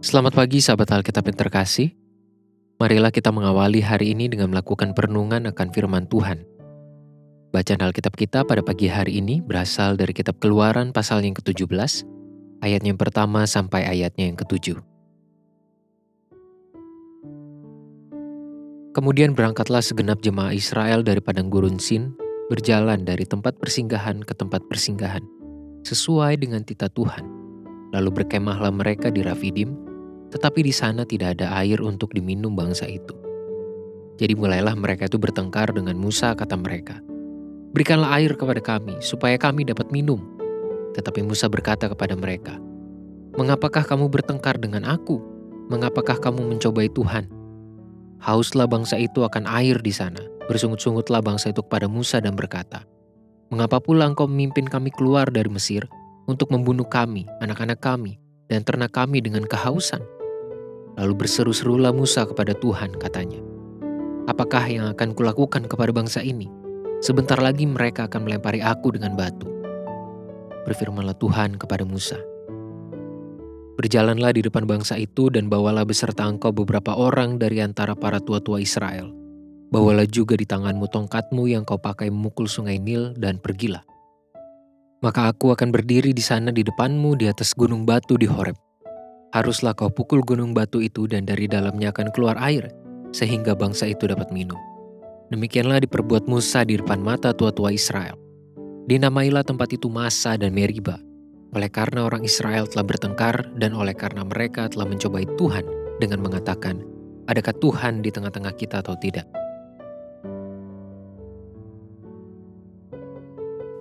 Selamat pagi sahabat Alkitab yang terkasih. Marilah kita mengawali hari ini dengan melakukan perenungan akan firman Tuhan. Bacaan Alkitab kita pada pagi hari ini berasal dari kitab Keluaran pasal yang ke-17, ayatnya yang pertama sampai ayatnya yang ke-7. Kemudian berangkatlah segenap jemaah Israel dari padang gurun Sin, berjalan dari tempat persinggahan ke tempat persinggahan, sesuai dengan titah Tuhan. Lalu berkemahlah mereka di Rafidim, tetapi di sana tidak ada air untuk diminum bangsa itu. Jadi mulailah mereka itu bertengkar dengan Musa, kata mereka. Berikanlah air kepada kami, supaya kami dapat minum. Tetapi Musa berkata kepada mereka, Mengapakah kamu bertengkar dengan aku? Mengapakah kamu mencobai Tuhan? Hauslah bangsa itu akan air di sana. Bersungut-sungutlah bangsa itu kepada Musa dan berkata, Mengapa pula engkau memimpin kami keluar dari Mesir untuk membunuh kami, anak-anak kami, dan ternak kami dengan kehausan? Lalu berseru-serulah Musa kepada Tuhan katanya, Apakah yang akan kulakukan kepada bangsa ini? Sebentar lagi mereka akan melempari aku dengan batu. Berfirmanlah Tuhan kepada Musa, Berjalanlah di depan bangsa itu dan bawalah beserta engkau beberapa orang dari antara para tua-tua Israel. Bawalah juga di tanganmu tongkatmu yang kau pakai memukul sungai Nil dan pergilah. Maka aku akan berdiri di sana di depanmu di atas gunung batu di Horeb Haruslah kau pukul gunung batu itu dan dari dalamnya akan keluar air, sehingga bangsa itu dapat minum. Demikianlah diperbuat Musa di depan mata tua-tua Israel. Dinamailah tempat itu Masa dan Meriba, oleh karena orang Israel telah bertengkar dan oleh karena mereka telah mencobai Tuhan dengan mengatakan, adakah Tuhan di tengah-tengah kita atau tidak?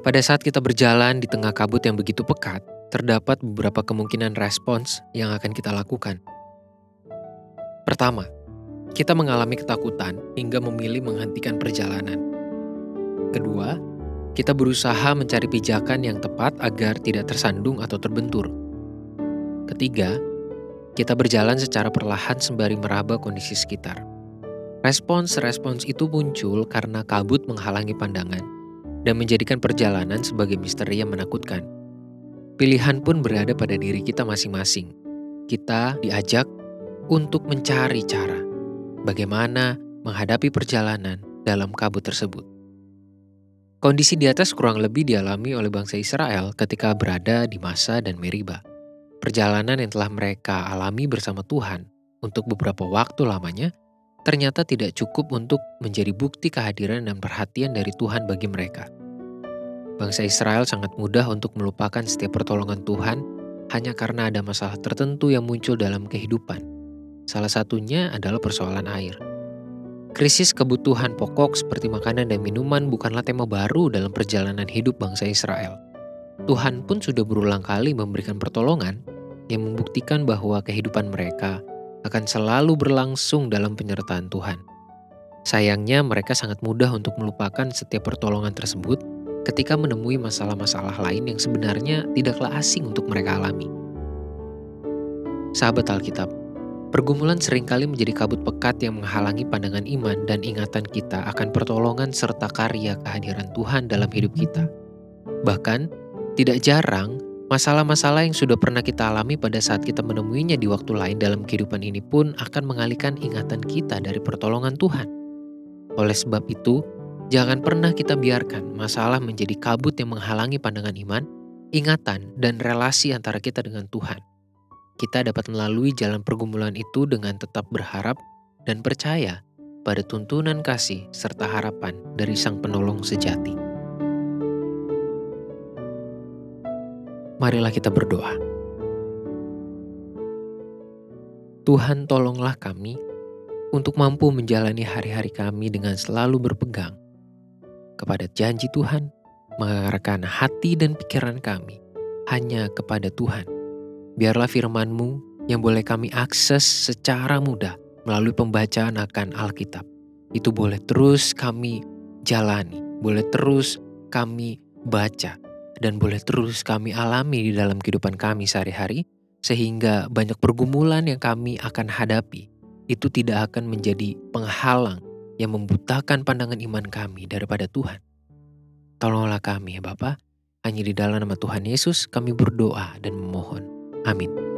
Pada saat kita berjalan di tengah kabut yang begitu pekat, terdapat beberapa kemungkinan respons yang akan kita lakukan. Pertama, kita mengalami ketakutan hingga memilih menghentikan perjalanan. Kedua, kita berusaha mencari pijakan yang tepat agar tidak tersandung atau terbentur. Ketiga, kita berjalan secara perlahan sembari meraba kondisi sekitar. Respons-respons itu muncul karena kabut menghalangi pandangan dan menjadikan perjalanan sebagai misteri yang menakutkan. Pilihan pun berada pada diri kita masing-masing. Kita diajak untuk mencari cara bagaimana menghadapi perjalanan dalam kabut tersebut. Kondisi di atas kurang lebih dialami oleh bangsa Israel ketika berada di masa dan Meriba. Perjalanan yang telah mereka alami bersama Tuhan untuk beberapa waktu lamanya ternyata tidak cukup untuk menjadi bukti kehadiran dan perhatian dari Tuhan bagi mereka. Bangsa Israel sangat mudah untuk melupakan setiap pertolongan Tuhan hanya karena ada masalah tertentu yang muncul dalam kehidupan. Salah satunya adalah persoalan air. Krisis kebutuhan pokok seperti makanan dan minuman bukanlah tema baru dalam perjalanan hidup bangsa Israel. Tuhan pun sudah berulang kali memberikan pertolongan yang membuktikan bahwa kehidupan mereka akan selalu berlangsung dalam penyertaan Tuhan. Sayangnya, mereka sangat mudah untuk melupakan setiap pertolongan tersebut ketika menemui masalah-masalah lain yang sebenarnya tidaklah asing untuk mereka alami. Sahabat Alkitab, pergumulan sering kali menjadi kabut pekat yang menghalangi pandangan iman dan ingatan kita akan pertolongan serta karya kehadiran Tuhan dalam hidup kita. Bahkan, tidak jarang masalah-masalah yang sudah pernah kita alami pada saat kita menemuinya di waktu lain dalam kehidupan ini pun akan mengalihkan ingatan kita dari pertolongan Tuhan. Oleh sebab itu, Jangan pernah kita biarkan masalah menjadi kabut yang menghalangi pandangan iman, ingatan, dan relasi antara kita dengan Tuhan. Kita dapat melalui jalan pergumulan itu dengan tetap berharap dan percaya pada tuntunan kasih serta harapan dari Sang Penolong sejati. Marilah kita berdoa. Tuhan, tolonglah kami untuk mampu menjalani hari-hari kami dengan selalu berpegang kepada janji Tuhan, mengarahkan hati dan pikiran kami hanya kepada Tuhan. Biarlah firman-Mu yang boleh kami akses secara mudah melalui pembacaan akan Alkitab. Itu boleh terus kami jalani, boleh terus kami baca, dan boleh terus kami alami di dalam kehidupan kami sehari-hari, sehingga banyak pergumulan yang kami akan hadapi itu tidak akan menjadi penghalang yang membutakan pandangan iman kami daripada Tuhan. Tolonglah kami ya Bapa, hanya di dalam nama Tuhan Yesus kami berdoa dan memohon. Amin.